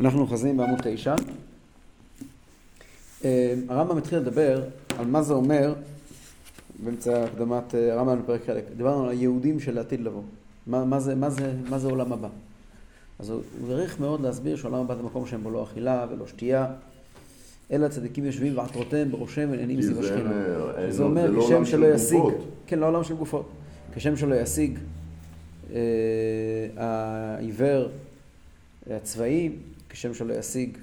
אנחנו אוחזים בעמוד תשע. אה, הרמב"ם התחיל לדבר על מה זה אומר באמצע הקדמת אה, הרמב"ם בפרק חלק. דיברנו על היהודים של העתיד לבוא. מה, מה, זה, מה, זה, מה זה עולם הבא. אז הוא העריך מאוד להסביר שעולם הבא זה מקום שאין בו לא אכילה ולא שתייה. אלא הצדיקים יושבים ועטרותיהם בראשם ונהנים מסביב השכינה. זה אומר לא כשם שלא ישיג, כן, לא עולם של גופות. כשם שלא ישיג אה, העיוור הצבאי, כשם שלא ישיג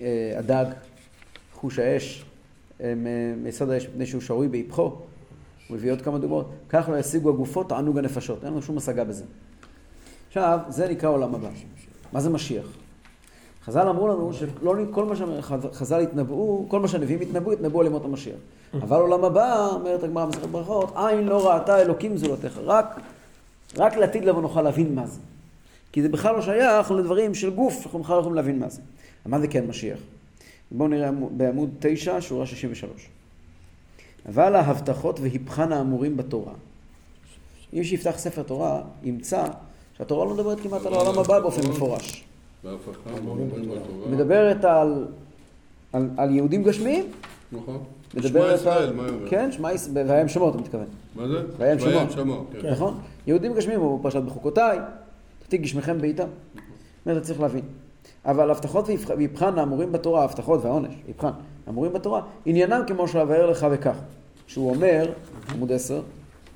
אה, הדג, חוש האש, מיסוד האש מפני שהוא שרוי באיפכו, הוא מביא עוד כמה דוגמאות, כך לא ישיגו הגופות תענוג הנפשות, אין לנו שום השגה בזה. עכשיו, זה נקרא עולם הבא. מה זה משיח? חז"ל אמרו לנו שלא כל מה שחז"ל התנבאו, כל מה שהנביאים התנבאו, התנבאו על ימות המשיח. אבל עולם הבא, אומרת הגמרא במסכת ברכות, עין לא ראתה אלוקים זולתך. רק, רק לעתיד לבוא נוכל להבין מה זה. כי זה בכלל לא שייך לדברים של גוף, אנחנו בכלל לא יכולים להבין מה זה. מה זה כן משיח? בואו נראה בעמוד 9, שורה 63. אבל ההבטחות והיפכן האמורים בתורה. אם שיפתח ספר תורה, ימצא שהתורה לא מדברת כמעט על העולם הבא באופן מפורש. מדברת על, על, על יהודים גשמיים. נכון. שמע ישראל, מה אומר? כן, שמע ישראל, והיה שמות, אתה מתכוון. מה זה? והיה שמות. כן. נכון. יהודים גשמיים, הוא פרשת בחוקותיי, תתיק גשמיכם בעיטם. אתה צריך להבין. אבל הבטחות ויבחן האמורים בתורה, הבטחות והעונש, ויבחן, האמורים בתורה, עניינם כמו שאבאר לך וכך. שהוא אומר, עמוד עשר, הוא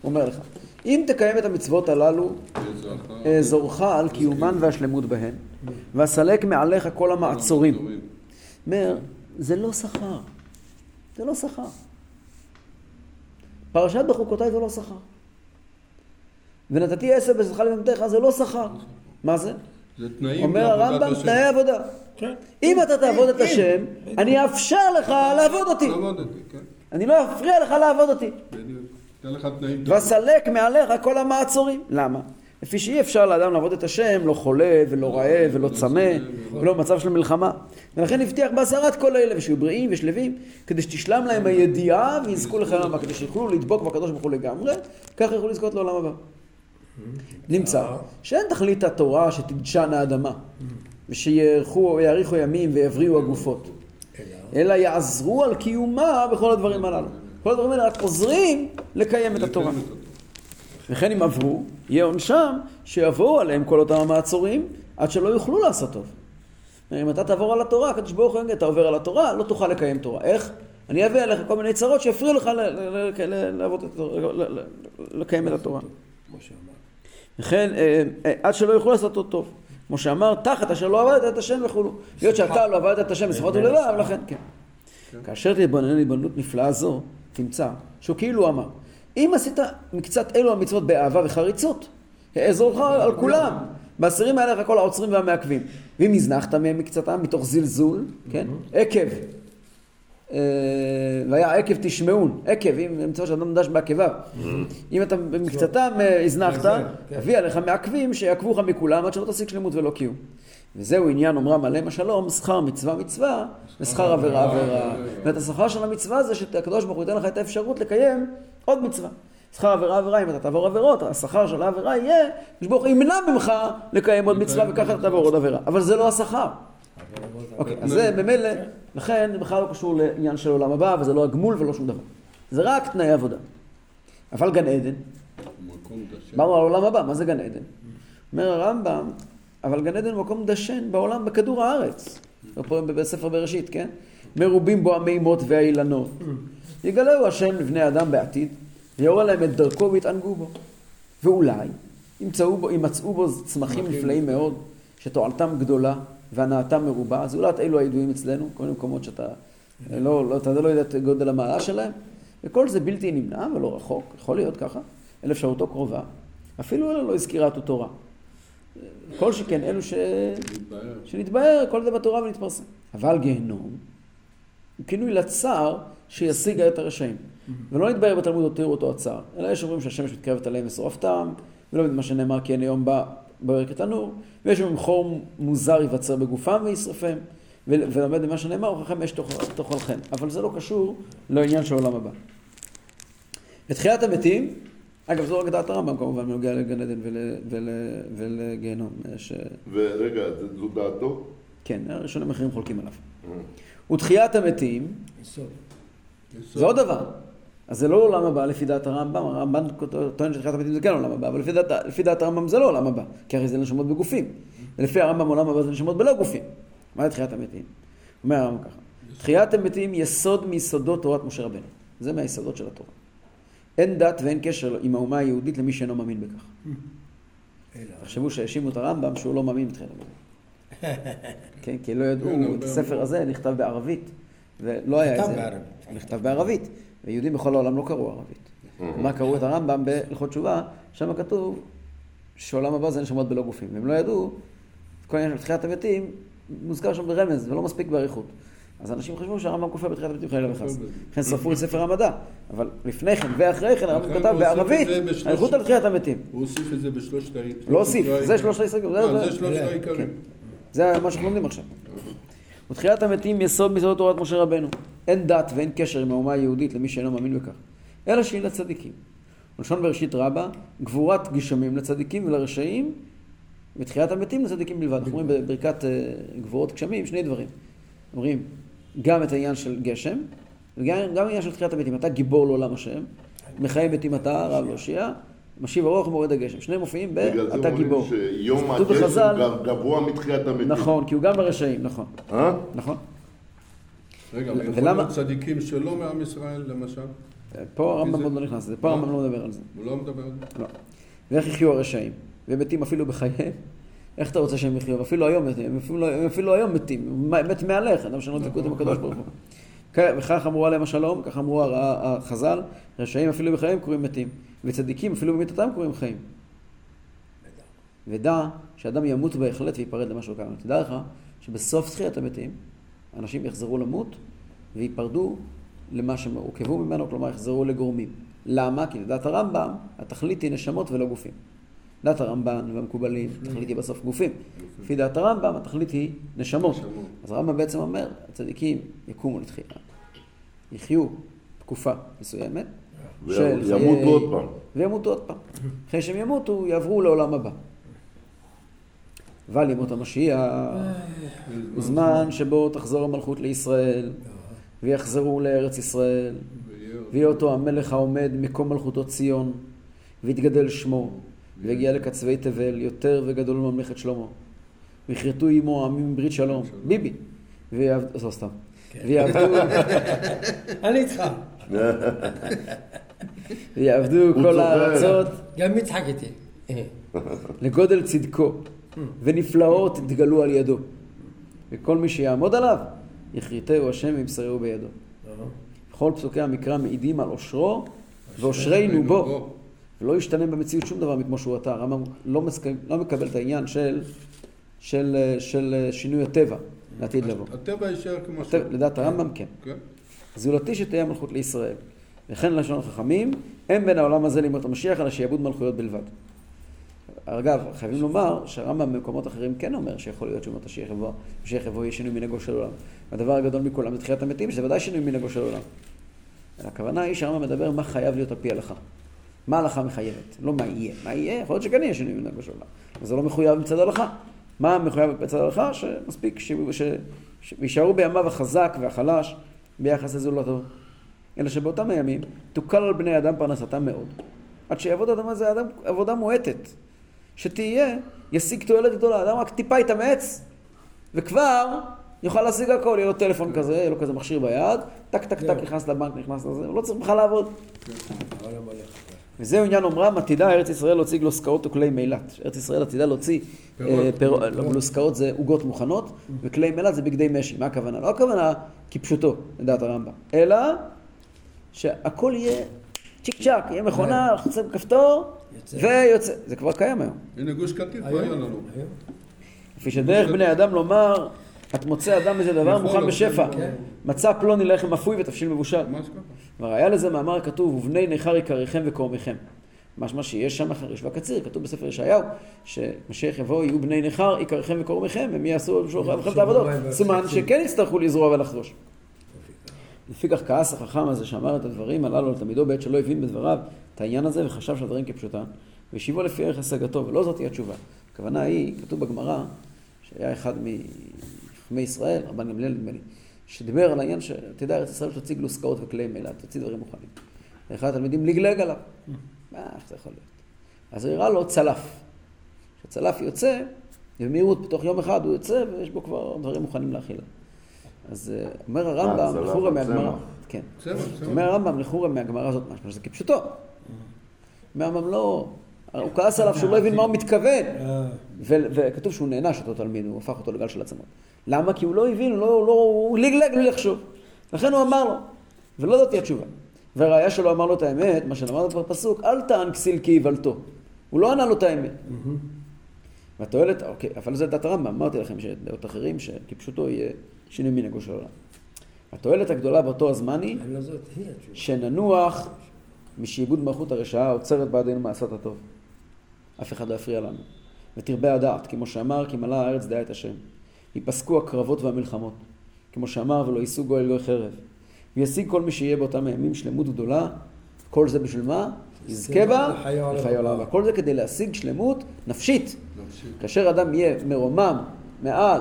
אומר לך, אם תקיים את המצוות הללו, אעזורך על קיומן והשלמות בהן, ואסלק מעליך כל המעצורים. אומר, זה לא שכר. זה לא שכר. פרשת בחוקותיי זה לא שכר. ונתתי עשר בשכרך לבנתך זה לא שכר. מה זה? זה תנאים אומר הרמב"ם, תנאי עבודה. כן. אם אתה תעבוד את השם, אני אאפשר לך לעבוד אותי. לעבוד אותי, כן. אני לא אפריע לך לעבוד אותי. ואסלק מעליך כל המעצורים. למה? לפי שאי אפשר לאדם לעבוד את השם, לא חולה ולא רעב ולא צמא ולא במצב של מלחמה. ולכן הבטיח בהסרת כל אלה, ושיהיו בריאים ושלווים, כדי שתשלם להם הידיעה ויזכו לחיים הבא, כדי שיוכלו לדבוק בקדוש ברוך הוא לגמרי, ככה יוכלו לזכות לעולם הבא. נמצא שאין תכלית התורה שתדשן האדמה, ושיאריכו ימים ויבריאו הגופות, אלא יעזרו על קיומה בכל הדברים הללו. כל הדברים האלה רק עוזרים לקיים את התורה. וכן אם עברו, יהיה עונשם שיבואו עליהם כל אותם המעצורים עד שלא יוכלו לעשות טוב. אם אתה תעבור על התורה, הקדוש ברוך הוא יגיד, אתה עובר על התורה, לא תוכל לקיים תורה. איך? אני אביא עליך כל מיני צרות שיפריעו לך לקיים את התורה. וכן, אה, אה, עד שלא יוכלו לעשות אותו טוב. כמו שאמר, תחת אשר לא עבדת את השם וכולו. היות שאתה לא עבדת את השם בספרות ולבב, לכן כן. כאשר תתבונן התבוננות נפלאה זו, תמצא שהוא כאילו אמר, אם עשית מקצת אלו המצוות באהבה וחריצות, אעזור לך על כולם. בעשירים האלה לך כל העוצרים והמעכבים. ואם הזנחת מהם מקצתם מתוך זלזול, כן? עקב. אה, והיה עקב תשמעון, עקב, אם נמצא שאדם דש בעקביו. אם אתה במקצתם אה, הזנחת, כן. תביא עליך מעכבים שיעקבו לך מכולם עד שלא תשיג שלמות ולא קיום. וזהו עניין אומרם עליהם השלום, שכר מצווה מצווה ושכר עבירה עבירה. ואת השכר של המצווה זה שהקדוש ברוך הוא ייתן לך את האפשרות לקיים עוד מצווה. שכר עבירה עבירה, אם אתה תעבור עבירות, השכר של העבירה יהיה, הקדוש ברוך ימנע ממך לקיים עוד מצווה וככה תעבור עוד עבירה. אבל זה לא השכר. אוקיי, אז זה במילא, לכן זה בכלל לא קשור לעניין של עולם הבא, וזה לא הגמול ולא שום דבר. זה רק תנאי עבודה. אבל גן עדן. דיברנו על העולם הבא, מה זה גן עדן? אומר הרמב"ם, אבל גן עדן הוא מקום דשן בעולם, בכדור הארץ. פה בספר בראשית, כן? מרובים בו המימות והאילנות. יגלהו השם לבני אדם בעתיד, ויורה להם את דרכו ויתענגו בו. ואולי ימצאו בו, ימצאו בו צמחים נפלאים מאוד, שתועלתם גדולה והנאתם מרובה, זולת אלו הידועים אצלנו, כל מיני מקומות שאתה לא, לא, אתה לא יודע את גודל המעלה שלהם, וכל זה בלתי נמנע ולא רחוק, יכול להיות ככה, אל אפשרותו קרובה, אפילו אלו לא הזכירתו תורה. כל שכן אלו ש... שנתבהר, כל זה בתורה ונתפרסם. אבל גיהנום הוא כינוי לצער שישיג את הרשעים. ולא נתבהר בתלמוד הותירו אותו הצער, אלא יש אומרים שהשמש מתקרבת עליהם ושורפתם, ולא מה שנאמר כי אין היום בא בוער כתנור, ויש אומרים חור מוזר ייווצר בגופם וישרפם, ולמד ממה שנאמר, וככם אש תאכל- תאכלכם. אבל זה לא קשור לעניין של העולם הבא. בתחיית המתים, אגב זו רק דעת הרמב"ם כמובן, בנוגע לגן עדן ול, ול, ולגיהנום. יש... ורגע, זה- זו דעתו? כן, הראשונים אחרים חולקים עליו. ותחיית המתים. זה עוד דבר. אז זה לא עולם הבא לפי דעת הרמב"ם, הרמב"ם טוען שתחיית המתים זה כן עולם הבא, אבל לפי דעת, לפי דעת הרמב"ם זה לא עולם הבא, כי הרי זה נשמות בגופים. ולפי הרמב"ם עולם הבא זה נשמות בלא גופים. מה זה תחיית המתים? אומר הרמב"ם ככה, תחיית המתים יסוד מיסודות תורת משה רבנו. זה מהיסודות של התורה. אין דת ואין קשר עם האומה היהודית למי שאינו מאמין בכך. תחשבו שהאשימו את הרמב"ם שהוא לא מאמין בתחיית המתים. כן, כי לא ידעו, כן, את הרבה הספר. הזה נכתב בערבית, ולא היה נכתב איזה... בערבית. נכתב בערבית, ויהודים בכל העולם לא קראו ערבית. מה קראו את הרמב"ם בהלכות תשובה, שם כתוב שעולם הבא זה נשמות בלא גופים. והם לא ידעו, כל העניין של תחיית המתים מוזכר שם ברמז, ולא מספיק באריכות. אז אנשים חשבו שהרמב"ם כופר בתחיית המתים חלילה וחס. לכן שרפו את ספר המדע. אבל לפני כן ואחרי כן הרמב"ם כתב בערבית, את זה האריכות על תחיית המתים. הוא הוסיף את זה בשלושת ה... לא הוסיף, העיקרים. זה שלושת. זה- אה, זה- זה שלושת כן. העיקרים. זה מה שאנחנו לומדים עכשיו. ותחיית המתים יסוד מיסודות תורת משה רבנו. אין דת ואין קשר עם האומה היהודית למי שאינו מאמין בכך, אלא שהיא לצדיקים. לשון בראשית רבה, גבורת גשמים לצדיקים ולרשעים, ותחיית המתים לצדיקים בלבד. אנחנו אומרים בברכת אה, גבורות גשמים שני דברים. אומרים גם את העניין של גשם, וגם גם העניין של תחיית המתים. אתה גיבור לעולם השם, מחיה מתים אתה, רב להושיע, משיב הרוח ומורד הגשם. שניהם מופיעים בגלל זה ב"אתה גיבור". אומרים שיום כתוב בחז"ל- הגשם גב- גבוה מתחיית המתים. נכון, כי הוא גם ברשעים, נכון. אה? נכון. רגע, אבל יכול להיות צדיקים שלא מעם ישראל, למשל? פה הרמב"ם זה- עוד לא נכנס לזה, פה? הרמב"ם לא מדבר על זה. הוא לא מדבר על זה. לא. ואיך יחיו הרשעים? ומתים אפילו בחייהם? איך אתה רוצה שהם יחיו? אפילו היום מתים, הם אפילו, אפילו היום מתים, מת מהלך, אדם לו דבקות עם הקדוש ברוך הוא. וכך אמרו עליהם השלום, כך אמרו החז"ל, רשעים אפילו בחייהם קוראים מתים, וצדיקים אפילו במיתתם קוראים חיים. ודע שאדם ימות בהחלט וייפרד למה שהוא קיים. תדע לך שבסוף תחיית המתים, אנשים יחזרו למות וייפרדו למה שהם הורכבו ממנו, כלומר יחזרו לגורמים. למה? כי לדעת הרמב"ם, התכלית היא נשמות ולא גופים. לדעת הרמב"ן והמקובלים, התכלית היא בסוף גופים. לפי דעת הרמב"ם, התכלית היא נשמות. נשמות. אז הרמב"ם בעצם אומר, הצדיקים יקומו לתחייה, יחיו תקופה מסוימת, של וימותו חיי- עוד פעם. וימותו עוד פעם. אחרי שהם ימותו, יעברו לעולם הבא. אבל ימות המשיח הוא זמן שבו תחזור המלכות לישראל, ויחזרו לארץ ישראל, ויהיה- ויהיה אותו המלך העומד מקום מלכותו ציון, ויתגדל שמו, ויגיע לקצווי תבל, יותר וגדול מממלכת שלמה. ויכרתו עמו עמים ברית שלום, ביבי. ויעבדו, לא סתם. ויעבדו, אני איתך. ויעבדו כל. הארצות גם יצחק איתי. לגודל צדקו, ונפלאות תגלו על ידו. וכל מי שיעמוד עליו, יכריתהו השם וימסרהו בידו. כל פסוקי המקרא מעידים על עושרו, ואושרנו בו. ולא ישתנה במציאות שום דבר מכמו שהוא עתה. הרמב"ם לא, מסק... לא מקבל את העניין של, של, של שינוי הטבע לעתיד לבוא. הטבע יישאר כמו שהוא. לדעת הרמב"ם כן. כן. זולתי שתהיה מלכות לישראל. וכן לשון החכמים, אין בין העולם הזה לימות המשיח, אלא שיעבוד מלכויות בלבד. אגב, חייבים לומר שהרמב"ם במקומות אחרים כן אומר שיכול להיות שימות המשיח יבוא, משיח יבוא יהיה שינוי מנהגו של עולם. הדבר הגדול מכולם זה תחיית המתים, שזה ודאי שינוי מנהגו של עולם. הכוונה היא שהרמב"ם מדבר מה חייב להיות על פי הלכה. מה ההלכה מחייבת? לא מה יהיה. מה יהיה? יכול להיות שכן יהיה שינוי מנהגו של עולם. אבל זה לא מחויב מצד ההלכה. מה מחויב מצד ההלכה? שמספיק ש- ש- ש- ויישארו בימיו החזק והחלש ביחס לזולתו. אלא שבאותם הימים תוקל על בני אדם פרנסתם מאוד. עד שיעבוד אדם הזה אדם, עבודה מועטת. שתהיה, ישיג תועלת גדולה. אדם רק טיפה יתאמץ, וכבר יוכל להשיג הכל. יהיה לו טלפון כזה, יהיה לו כזה מכשיר ביד, טק טק טק, נכנס לבנק, נכנס לזה, הוא לא צריך בכלל לעבוד. הולך. וזהו עניין אומרם, עתידה ארץ ישראל להוציא גלוסקאות וכלי מילת. ארץ ישראל עתידה להוציא. אה, לא, גלוסקאות זה עוגות מוכנות, וכלי מילת זה בגדי משי. מה הכוונה? לא הכוונה כפשוטו, לדעת הרמב"ם, אלא שהכל יהיה צ'יק צ'אק, יהיה מכונה, חוצה בכפתור, יוצא. ויוצא. זה כבר קיים היום. הנה גוש קטיף? היה לנו? לפי שדרך בני אדם לומר, את מוצא אדם איזה דבר מוכן בשפע. כן. מצא פלוני לחם אפוי ותבשיל מבושל. ככה. וראיה לזה מאמר כתוב, ובני נכר יקריכם וקורמיכם. משמע שיש שם חריש והקציר, כתוב בספר ישעיהו, שמשיח יבוא, יהיו בני נכר, יקריכם וקורמיכם, הם יעשו בשבילכם את העבודות. סימן שכן יצטרכו לזרוע ולחרוש. לפיכך כעס החכם הזה שאמר את הדברים הללו על תלמידו בעת שלא הבין בדבריו את העניין הזה וחשב שהדברים כפשוטם, והשיבו לפי ערך השגתו, ולא זאת היא התשובה. הכוונה היא, כתוב בגמרא, שהיה אחד חכמי ישראל, רבן גמליאל נדמה לי, שדיבר על העניין שתדע, ארץ ישראל תוציא גלוסקאות וכלי מלט, תוציא דברים מוכנים. ואחד התלמידים לגלג עליו. מה, איך זה יכול להיות? אז הראה לו צלף. כשצלף יוצא, במהירות, בתוך יום אחד הוא יוצא ויש בו כבר דברים מוכנים לאכילה. אז אה, אומר הרמב"ם, צלף לחורם מהגמרא, הצמח. כן. אומר הרמב"ם לחורם מהגמרא הזאת משהו, שזה כפשוטו. אומר הרמב"ם לא, הוא כעס עליו שהוא לא הבין מה הוא מתכוון. אה, ו- וכתוב שהוא נענש אותו תלמיד, הוא הפך אותו לגל של עצמות. למה? כי הוא לא הבין, הוא, לא, הוא, לא, הוא לגלג בלי לחשוב. לכן הוא אמר לו, ולא זאת התשובה. והראיה שלו אמר לו את האמת, מה שלמדנו כבר בפסוק, אל טען כסיל כי יבלתו. הוא לא ענה לו את האמת. והתועלת, אוקיי, אבל זה דת הרמב"ם, אמרתי לכם שדעות אחרים, שכפשוטו יהיה שינוי מנהגו של העולם. התועלת הגדולה באותו הזמן היא לא. שננוח משעבוד מלכות הרשעה עוצרת בעדינו מעשת הטוב. אף אחד לא יפריע לנו. ותרבה הדעת, כמו שאמר, כי מלאה הארץ דעה את השם. ייפסקו הקרבות והמלחמות, כמו שאמר, ולא יישאו גוי אל גוי חרב. וישיג כל מי שיהיה באותם הימים שלמות גדולה, כל זה בשביל מה? יזכה בה לחיי. הבא. וכל זה כדי להשיג שלמות נפשית. נפשי. כאשר אדם יהיה מרומם מעל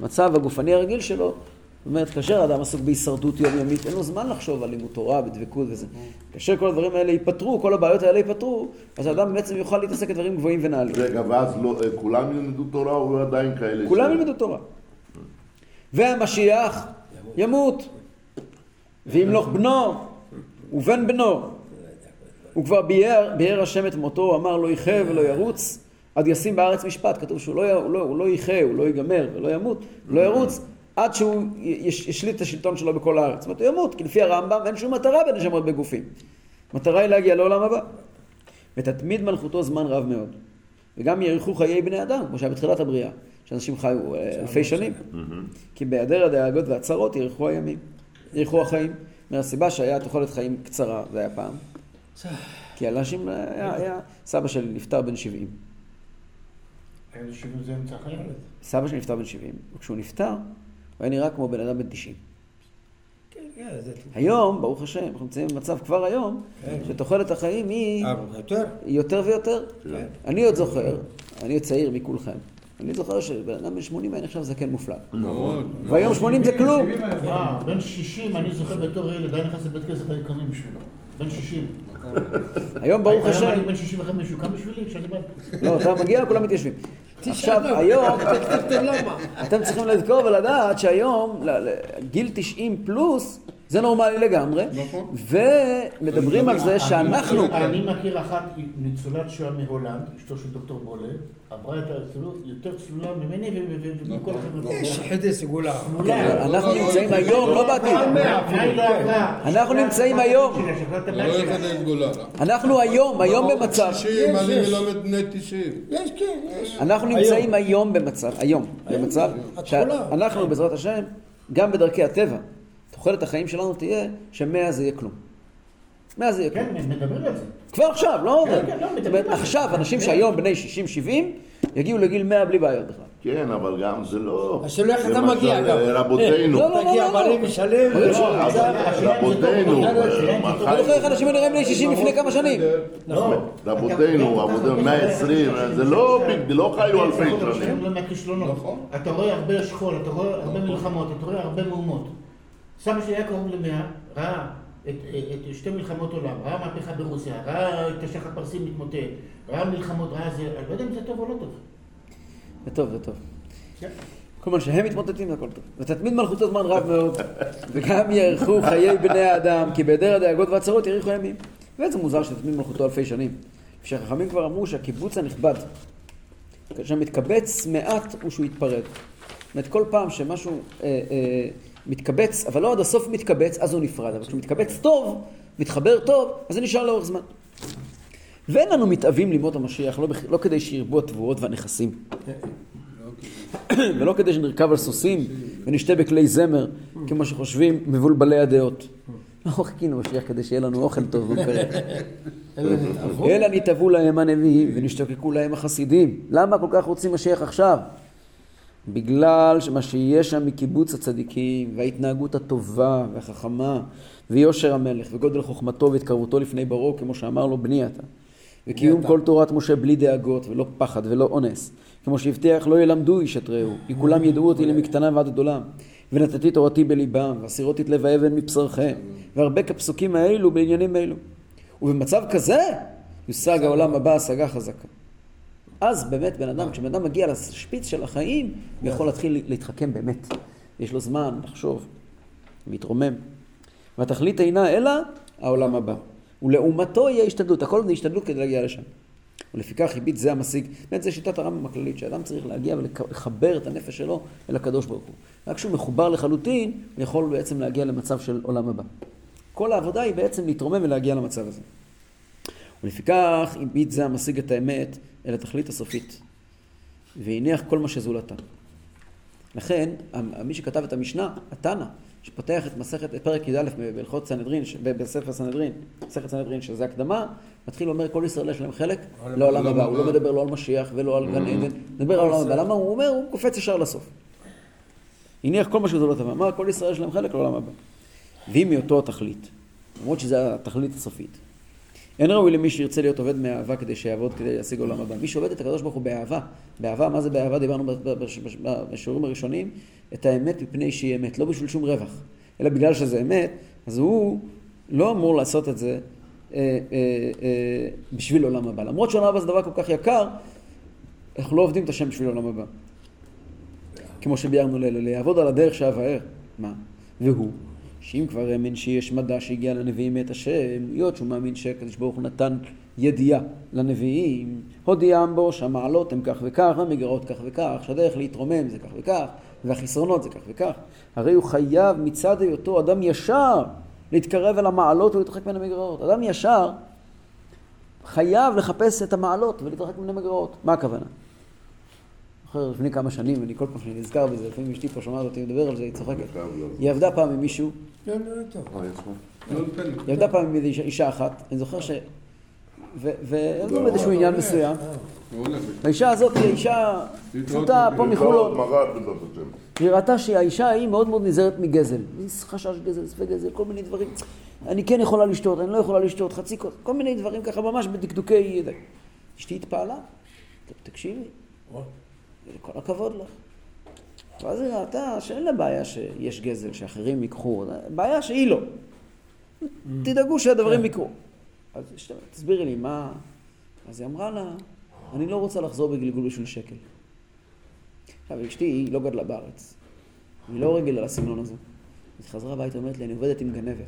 מצב הגופני הרגיל שלו, זאת אומרת, כאשר אדם עסוק בהישרדות יומיומית, אין לו זמן לחשוב על לימוד תורה, בדבקות וזה. כאשר כל הדברים האלה ייפתרו, כל הבעיות האלה ייפתרו, אז האדם בעצם יוכל להתעסק בדברים גבוהים ונעלים. רגע, ואז לא, אה, כולם ילמדו תורה או עדיין כאלה? כולם ילמדו תורה. והמשיח ימות. וימלוך בנו ובן בנו. הוא כבר ביאר, ביאר השם את מותו, אמר לא יחיה ולא ירוץ, עד ישים בארץ משפט. כתוב שהוא לא, הוא לא, הוא לא יחיה, הוא לא ייגמר ולא ימות, לא ירוץ, עד שהוא יש, ישליט את השלטון שלו בכל הארץ. זאת אומרת, הוא ימות, כי לפי הרמב"ם אין שום מטרה בנשמות בגופים. מטרה היא להגיע לעולם הבא. ותתמיד מלכותו זמן רב מאוד. וגם יאריכו חיי בני אדם, כמו שהיה בתחילת הבריאה, שאנשים חיו אה, אלפי שנים. כי בהיעדר הדאגות והצרות יאריכו הימים, יאריכו החיים. מהסיבה שהיה תוחלת חיים קצרה, זה היה פעם. כי אנשים, היה, היה, סבא שלי נפטר בן 70. איזה שבעים זה אמצע החיים? סבא שלי נפטר בן 70, וכשהוא נפטר, הוא היה נראה כמו בן אדם בן 90. כן, כן. היום, ברוך השם, אנחנו נמצאים במצב כבר היום, כן. שתוחלת החיים היא אה, יותר? ויותר. כן. אני עוד זוכר, אני עוד צעיר מכולכם, אני זוכר שבן אדם בן 80 היה נחשב זקן מופלג. נכון. והיום 80 זה כלום. אה, בן 60, אני זוכר בתור ילד, היה נכנס לבית כנסת, היו קמים בשבילו. בן 60. היום ברוך היום השם, אני בן 65, הוא קם בשבילי כשאני בא. לא, אתה מגיע, כולם מתיישבים. עכשיו, היום? אתם צריכים לזכור ולדעת שהיום, גיל 90 פלוס, זה נורמלי לגמרי, נכון. ומדברים על זה שאנחנו, אני מכיר אחת ניצולת שואה מהולנד, אשתו של דוקטור בולה, עברה את הצלולה יותר צלולה ממני ומכל החבר'ה. יש חידי סגולה. צלולה. אנחנו נמצאים היום, לא בעתיד, לא עברה? אנחנו נמצאים היום. לא. אנחנו היום, היום במצב, 60, אני יש. מלמד בני 90. יש, כן, יש. אנחנו נמצאים היום במצב, היום, במצב. שאנחנו בעזרת השם, גם בדרכי הטבע, תוחלת החיים שלנו תהיה שמאה זה יהיה כלום. מאה זה יהיה כלום. כן, מדברים על זה. כבר עכשיו, לא כן, כן, לא, מדברים על זה. עכשיו, אנשים שהיום בני 60-70, יגיעו לגיל 100 בלי בעיות בכלל. כן, אבל גם זה לא... שלא איך אתה למשל, מגיע, גם. רבותינו, לא, לא, לא, תגיע לא. בריא לא, זה- רבותינו, אני זוכר איך? אנשים נראים בני 60 לפני כמה שנים. לא. רבותינו, עבודה 120, זה לא ביג, לא חיו אלפי שנים. לא. נכון. אתה רואה הרבה שכול, אתה רואה הרבה מלחמות, אתה רואה הרבה מהומות. סבא שלי היה קרוב למאה, ראה את, את שתי מלחמות עולם, ראה מהפכה ברוסיה, ראה את השח הפרסי מתמוטט, ראה מלחמות, ראה זה, אני לא יודע אם זה טוב או לא טוב. זה טוב, זה טוב. כן. כל זמן שהם מתמוטטים זה הכל טוב. ותתמיד מלכותו זמן רב מאוד, וגם יארכו חיי בני האדם, כי בהיעדר הדאגות והצרות יאריכו ימים. ואיזה מוזר שתתמיד מלכותו אלפי שנים. כשהחכמים כבר אמרו שהקיבוץ הנכבד, כאשר מתקבץ מעט הוא שהוא יתפרד. זאת אומרת, כל פעם שמשהו אה, אה, מתקבץ, אבל לא עד הסוף מתקבץ, אז הוא נפרד. אבל כשהוא מתקבץ טוב, מתחבר טוב, אז זה נשאר לאורך זמן. ואין לנו מתאווים לימות המשיח, לא, לא כדי שירבו התבואות והנכסים. ולא כדי שנרכב על סוסים ונשתה בכלי זמר, כמו שחושבים מבולבלי הדעות. לא חיכינו משיח כדי שיהיה לנו אוכל טוב במקרר. אלא נתעבו להם הנביאים ונשתוקקו להם החסידים. למה כל כך רוצים משיח עכשיו? בגלל שמה שיש שם מקיבוץ הצדיקים וההתנהגות הטובה והחכמה ויושר המלך וגודל חוכמתו והתקרבותו לפני ברו כמו שאמר לו בני אתה וקיום. כל תורת משה בלי דאגות ולא פחד ולא אונס. כמו שהבטיח לא ילמדו איש את רעהו, כי כולם ידעו אותי למקטנה ועד עד עולם. ונתתי תורתי בליבם, והסירותי את לב האבן מבשרכם. והרבה כפסוקים האלו בעניינים אלו. ובמצב כזה יושג העולם הבא השגה חזקה. אז באמת בן אדם, כשבן אדם מגיע לשפיץ של החיים, הוא יכול להתחיל להתחכם באמת. יש לו זמן לחשוב, להתרומם. והתכלית אינה אלא העולם הבא. ולעומתו יהיה השתדלות, הכל זה השתדלות כדי להגיע לשם. ולפיכך הביט זה המשיג, באמת זה שיטת הרמב"ם הכללית, שאדם צריך להגיע ולחבר את הנפש שלו אל הקדוש ברוך הוא. רק כשהוא מחובר לחלוטין, הוא יכול בעצם להגיע למצב של עולם הבא. כל העבודה היא בעצם להתרומם ולהגיע למצב הזה. ולפיכך הביט זה המשיג את האמת אל התכלית הסופית, והניח כל מה שזולתה. לכן, מי שכתב את המשנה, התנא, שפותח את מסכת, את פרק י"א בהלכות סנהדרין, בספר סנהדרין, מסכת סנהדרין, שזה הקדמה, מתחיל אומר כל ישראל יש להם חלק עולם לעולם הבא. הוא לא מדבר לא על משיח ולא על גן עדן, מדבר על העולם הבא, למה הוא אומר? הוא קופץ ישר לסוף. הניח כל מה שזה לא טבע, אמר כל ישראל יש להם חלק לעולם הבא. והיא מאותו התכלית, למרות שזה התכלית הסופית. אין ראוי למי שירצה להיות עובד מאהבה כדי שיעבוד כדי להשיג עולם הבא. מי שעובד את הקדוש ברוך הוא באהבה, באהבה, מה זה באהבה? דיברנו בשיעורים הראשונים, את האמת מפני שהיא אמת, לא בשביל שום רווח, אלא בגלל שזה אמת, אז הוא לא אמור לעשות את זה אה, אה, אה, בשביל עולם הבא. למרות שעולם הבא זה דבר כל כך יקר, אנחנו לא עובדים את השם בשביל עולם הבא. כמו שביארנו לילה, לעבוד על הדרך שאבאר. מה? והוא, שאם כבר האמין שיש מדע שהגיע לנביאים מאת השם, היות שהוא מאמין שהקדוש ברוך הוא נתן ידיעה לנביאים, הודיעם בו שהמעלות הן כך וכך, המגרעות כך וכך, שהדרך להתרומם זה כך וכך, והחסרונות זה כך וכך. הרי הוא חייב מצד היותו אדם ישר להתקרב אל המעלות ולהתרחק מן המגרעות. אדם ישר חייב לחפש את המעלות ולהתרחק מן המגרעות. מה הכוונה? זוכר לפני כמה שנים, אני כל פעם שאני נזכר בזה, לפעמים אשתי פה שומעת אותי מדבר על זה, היא צוחקת. היא עבדה פעם עם מישהו, לא, לא, לא. לא לי. היא עבדה פעם עם אישה- אחת, אני זוכר ש... ו- ועבדו באיזשהו עניין מסוים. האישה הזאת היא אישה פשוטה, פה מחולון. והיא ראתה שהאישה ההיא מאוד מאוד נזהרת מגזל. היא חשש גזל, ספק גזל, כל מיני דברים. אני כן יכולה לשתות, אני לא יכולה לשתות, חצי כוס, כל מיני דברים ככה ממש בדקדוקי... אשתי התפעלה, "ת- תקשיבי, כל הכבוד לך. ואז היא ראתה שאין לה בעיה שיש גזל, שאחרים ייקחו, בעיה שהיא לא. תדאגו שהדברים יקרו. אז תסבירי לי, מה... אז היא אמרה לה, אני לא רוצה לחזור בגלגול בשביל שקל. עכשיו, אשתי, היא לא גדלה בארץ. היא לא רגילה לסגנון הזה. אז היא חזרה הביתה, אומרת לי, אני עובדת עם גנבת.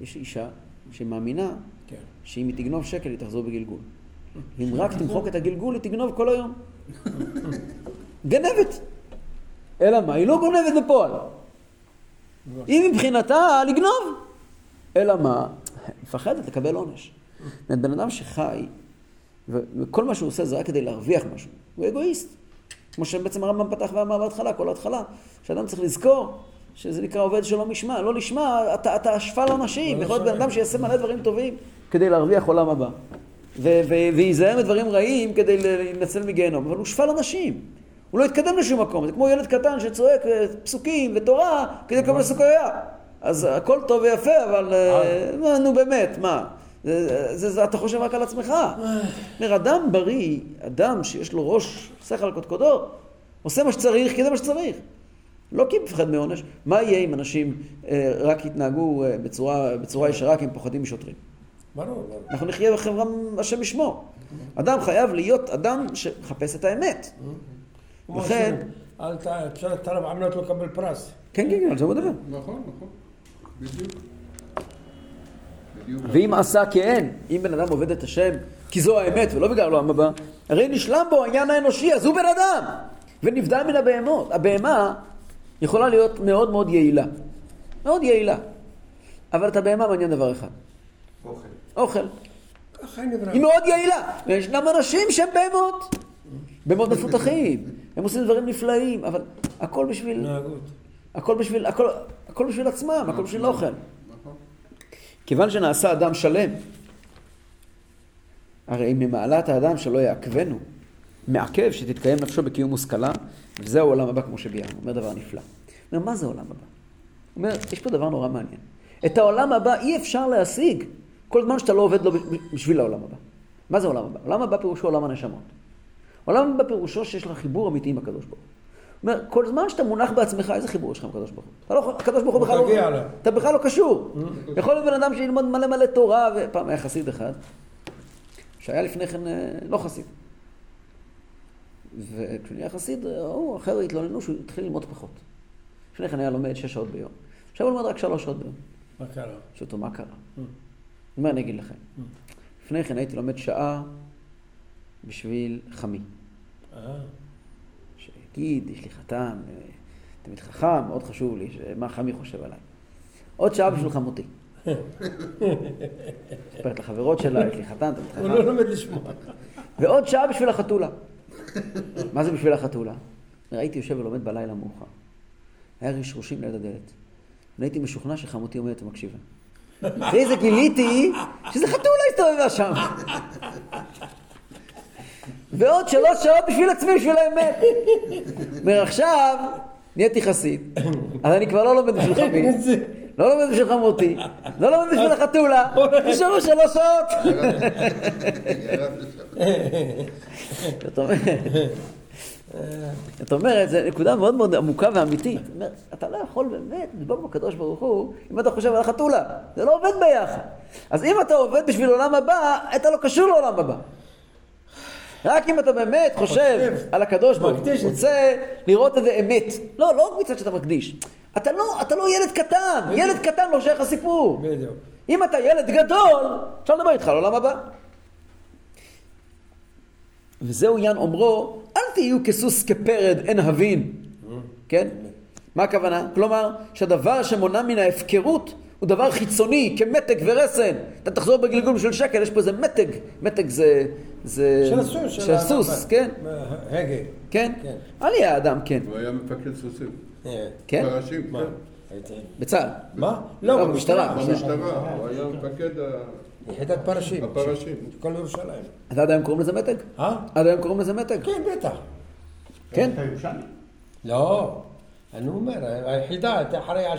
יש אישה שמאמינה כן. שאם היא תגנוב שקל, היא תחזור בגלגול. אם רק תמחוק את הגלגול, היא תגנוב כל היום. גנבת. אלא מה? היא לא גונבת בפועל. היא מבחינתה לגנוב. אלא מה? מפחדת לקבל עונש. בן אדם שחי, וכל מה שהוא עושה זה רק כדי להרוויח משהו, הוא אגואיסט. כמו שבעצם הרמב"ם פתח ואמר בהתחלה, כל ההתחלה, שאדם צריך לזכור שזה נקרא עובד שלא משמע. לא לשמה, אתה, אתה שפל אנשים. יכול להיות בן אדם שיעשה מלא דברים טובים כדי להרוויח עולם הבא. וייזהר מדברים רעים כדי להינצל מגיהנום, אבל הוא שפל אנשים. הוא לא יתקדם לשום מקום. זה כמו ילד קטן שצועק אה, פסוקים ותורה כדי לקבל סוכריה. אז הכל טוב ויפה, אבל אה, מה, נו באמת, מה? זה, זה, זה, אתה חושב רק על עצמך. אומר, אדם בריא, אדם שיש לו ראש, שכל קודקודו, עושה מה שצריך כי זה מה שצריך. לא כי מפחד מעונש. מה יהיה אם אנשים אה, רק יתנהגו אה, בצורה, בצורה ישרה כי הם פוחדים משוטרים? ברור. אנחנו נחיה בחברה, השם ישמור. אדם חייב להיות אדם שמחפש את האמת. לכן- אל ת... אפשר את הרב עמלות לא לקבל פרס. כן, כן, כן, על זה הוא מדבר. נכון, נכון. בדיוק. ואם עשה כן, אם בן אדם עובד את השם, כי זו האמת ולא בגלל העולם הבא, הרי נשלם בו העניין האנושי, אז הוא בן אדם, ונבדל מן הבהמות. הבהמה יכולה להיות מאוד מאוד יעילה. מאוד יעילה. אבל את הבהמה מעניין דבר אחד. אוכל. אוכל. היא מאוד יעילה. וישנם אנשים שהם בהמות. בהמות מפותחים. הם עושים דברים נפלאים, אבל הכל בשביל... הכל בשביל, הכל, הכל בשביל עצמם, הכל בשביל אוכל. נכון. כיוון שנעשה אדם שלם, הרי ממעלת האדם שלא יעכבנו, מעכב שתתקיים נפשו בקיום מושכלה, וזהו העולם הבא כמו שביארנו. אומר דבר נפלא. אומר, מה זה העולם הבא? אומר, יש פה דבר נורא מעניין. את העולם הבא אי אפשר להשיג כל זמן שאתה לא עובד לו בשביל העולם הבא. מה זה עולם הבא? עולם הבא פירושו עולם הנשמות. עולם הבא פירושו שיש לך חיבור אמיתי עם הקדוש ברוך הוא. זאת אומרת, כל זמן שאתה מונח בעצמך, איזה חיבור יש לך עם הקדוש ברוך הוא? לא, הקדוש ברוך הוא בכלל לא... אתה בכלל לא קשור. יכול להיות בן אדם שילמוד מלא מלא תורה, ופעם היה חסיד אחד, שהיה לפני כן אה, לא חסיד. וכשהוא נהיה חסיד, ראו, החבר'ה התלוננו שהוא התחיל ללמוד פחות. לפני כן היה לומד שש שעות ביום. עכשיו הוא לומד רק שלוש שעות ביום. מה קרה? שואל אותו, מה קרה? מה אני אגיד לכם? לפני כן הייתי לומד שעה בשביל חמי. שיגיד, יש לי חתן, תלמיד חכם, מאוד חשוב לי, מה חמי חושב עליי. עוד שעה בשביל חמותי. מספרת לחברות שלה, יש לי חתן, תלמיד הוא לא חכם. לומד לשמוע. ועוד שעה בשביל החתולה. מה זה בשביל החתולה? הייתי יושב ולומד בלילה מאוחר. היה רשרושים ליד הדלת. והייתי משוכנע שחמותי עומדת ומקשיבה. ואחרי זה גיליתי שזה חתולה הסתובבה שם. ועוד שלוש שעות בשביל עצמי, בשביל האמת. אומר, עכשיו נהייתי חסיד, אז אני כבר לא לומד בשביל חמי, לא לומד בשביל חמותי, לא לומד בשביל החתולה, נשארו שלוש שעות. זאת אומרת, זאת אומרת, זו נקודה מאוד מאוד עמוקה ואמיתית. זאת אומרת, אתה לא יכול באמת לדבוק בקדוש ברוך הוא אם אתה חושב על החתולה. זה לא עובד ביחד. אז אם אתה עובד בשביל עולם הבא, אתה לא קשור לעולם הבא. רק אם אתה באמת חושב. על הקדוש ברוך הוא, את רוצה לראות איזה אמת. לא, לא רק מצד שאתה מקדיש. אתה לא, אתה לא ילד קטן, ילד קטן לא שייך לסיפור. אם אתה ילד גדול, אפשר לדבר איתך על העולם הבא. וזהו עניין אומרו, אל תהיו כסוס כפרד אין הבין. כן? מה הכוונה? כלומר, שהדבר שמונע מן ההפקרות הוא דבר חיצוני, כמתג ורסן. אתה תחזור בגלגול של שקל, יש פה איזה מתג. מתג זה... זה... של הסוס. של הסוס, כן. הגה. כן? כן. אל יהיה האדם, כן. הוא היה מפקד סוסים. אה, כן? פרשים, מה? כן. בצה"ל. מה? לא, לא. במשטרה. במשטרה, הוא היה מפקד ה- יחידת פרשים. הפרשים. כל ירושלים. אז עד היום קוראים לזה מתג? אה? עד היום קוראים לזה מתג? כן, בטח. כן? אתה ירושלמי? לא, אני אומר, היחידה, הייתה אחראי על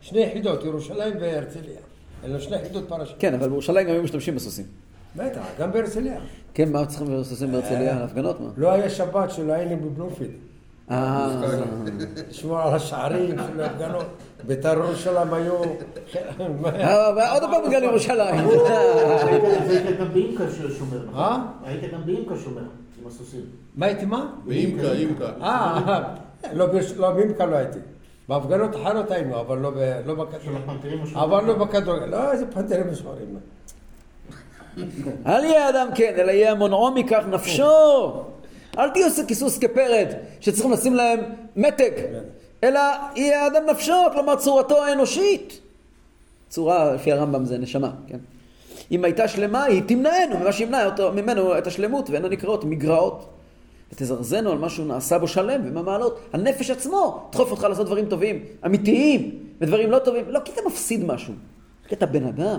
שני, יחידות, ירושלים והרצליה. אלו שני יחידות פרשים. כן, אבל בירושלים גם היו משתמשים בסוסים. בטח, גם בהרצליה. כן, מה צריכים סוסים בהרצליה? על הפגנות? מה? לא היה שבת שלא היינו בבלומפילד. אה... לשמור על השערים של ההפגנות. בית"ר ירושלים היו... אה, עוד פעם בגלל ירושלים. היית גם באימקה שומר, נכון? אה? היית גם באימקה שומר, עם הסוסים. מה הייתי מה? ואימקה, אימקה. אה, לא, בש- לא, באימקה לא הייתי. בהפגנות אחרות היינו, אבל לא לא בכדורגל. השחורים. אבל לא בכדורגל. לא, איזה פנתרים שחורים. אל יהיה אדם כן, אלא יהיה מונעו מכך נפשו. אל תהיו כסוס כפרד, שצריכים לשים להם מתג, אלא יהיה האדם נפשו, כלומר צורתו האנושית. צורה, לפי הרמב"ם זה נשמה, כן? אם הייתה שלמה, היא תמנענו ממה שימנע אותו, ממנו את השלמות, ואינו נקראות מגרעות. ותזרזנו על מה שהוא נעשה בו שלם, ומה מעלות. הנפש עצמו תדחוף אותך לעשות דברים טובים, אמיתיים, ודברים לא טובים. לא כי אתה מפסיד משהו, כי אתה בן אדם.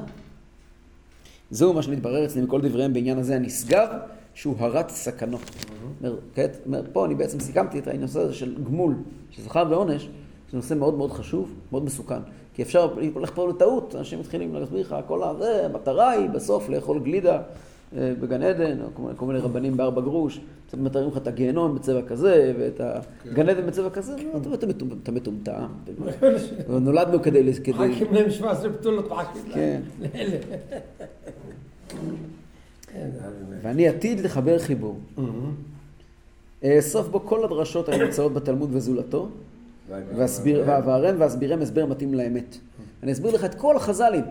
זהו מה שמתברר אצלי מכל דבריהם בעניין הזה הנשגב, שהוא הרת סכנות. אומר, כעת, אומר, פה אני בעצם סיכמתי את הנושא הזה של גמול, של שכר ועונש, זה נושא מאוד מאוד חשוב, מאוד מסוכן. כי אפשר, הולך פה לטעות, אנשים מתחילים להסביר לך, כל הזה, המטרה היא בסוף לאכול גלידה אה, בגן עדן, או כל מיני- רבנים בארבע גרוש, קצת מתארים לך את הגיהנום בצבע כזה, ואת הגן עדן בצבע כזה, לא, אתה- אתה מטומ- אתה מטומטם. נולדנו כדי... כדי- מחכים להם 17 בתולות, מחכים להם. כן. לאלה. ואני עתיד לחבר חיבור. אאסוף בו כל הדרשות הנמצאות בתלמוד וזולתו, ואסביר- ואבהרם ואסבירם הסבר מתאים לאמת. אני אסביר לך את כל החז"לים,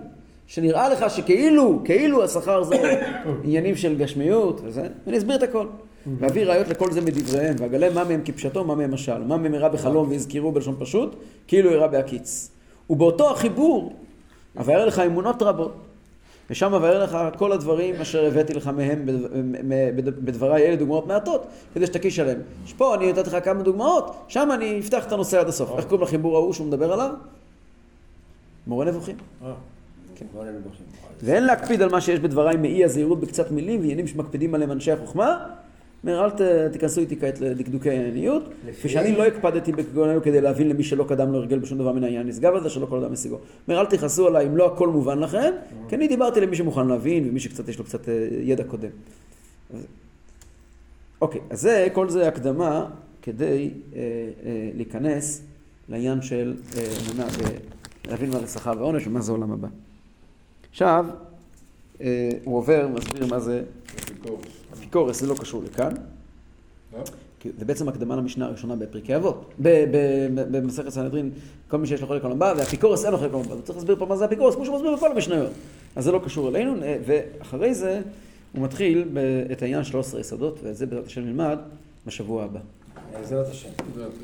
שנראה לך שכאילו, כאילו השכר זה עניינים של גשמיות וזה, ואני אסביר את הכל. ואביא ראיות לכל זה מדבריהם, ואגלה מה מהם כפשטו, מה מהם משל, מה מהם אירע בחלום והזכירו בלשון פשוט, כאילו אירע בהקיץ. ובאותו החיבור, אבאר לך אמונות רבות, ושם אבאר לך כל הדברים אשר הבאתי לך מהם בדבריי אלה דוגמאות מעטות, כדי שתקיש עליהם. פה אני נתתי לך כמה דוגמאות, שם אני אפתח את הנושא עד הסוף. איך קוראים לחיבור ההוא שהוא מדבר עליו? מורה נבוכים. כן, בוא נבוכים. ואין להקפיד על מה שיש בדבריי מאי הזהירות בקצת מילים ועניינים שמקפידים עליהם אנשי החוכמה, אומר, אל ת- תיכנסו איתי כעת לדקדוקי הענייניות, לפי- כפי שאני לא הקפדתי הענייניות כדי להבין למי שלא קדם לו הרגל בשום דבר מן העניין נשגב הזה, שלא כל אדם משיגו. אומר, אל תכעסו עליי אם לא הכל מובן לכם, כי אני דיברתי למי שמוכן להבין, ומי שקצת יש לו קצת אה, ידע קודם. אוקיי, אז זה, כל זה הקדמה כדי אה, אה, להיכנס לעניין של אמונה, אה, להבין מה זה שכר ועונש ומה זה עולם הבא. עכשיו, אה, הוא עובר, מסביר מה זה אפיקורס. אפיקורס, זה לא קשור לכאן. אה? כי זה בעצם הקדמה למשנה הראשונה בפרקי אבות. ב- ב- במסכת סנהדרין, כל מי שיש לו חלק עולם הבא, והאפיקורס אין לו חלק עולם הבא. הוא צריך להסביר פה מה זה אפיקורס, כמו שהוא מסביר בכל המשניות. אז זה לא קשור אלינו, אה, ואחרי זה הוא מתחיל את העניין 13 יסודות, ואת זה בעזרת השם נלמד בשבוע הבא. בעזרת השם. זה השם.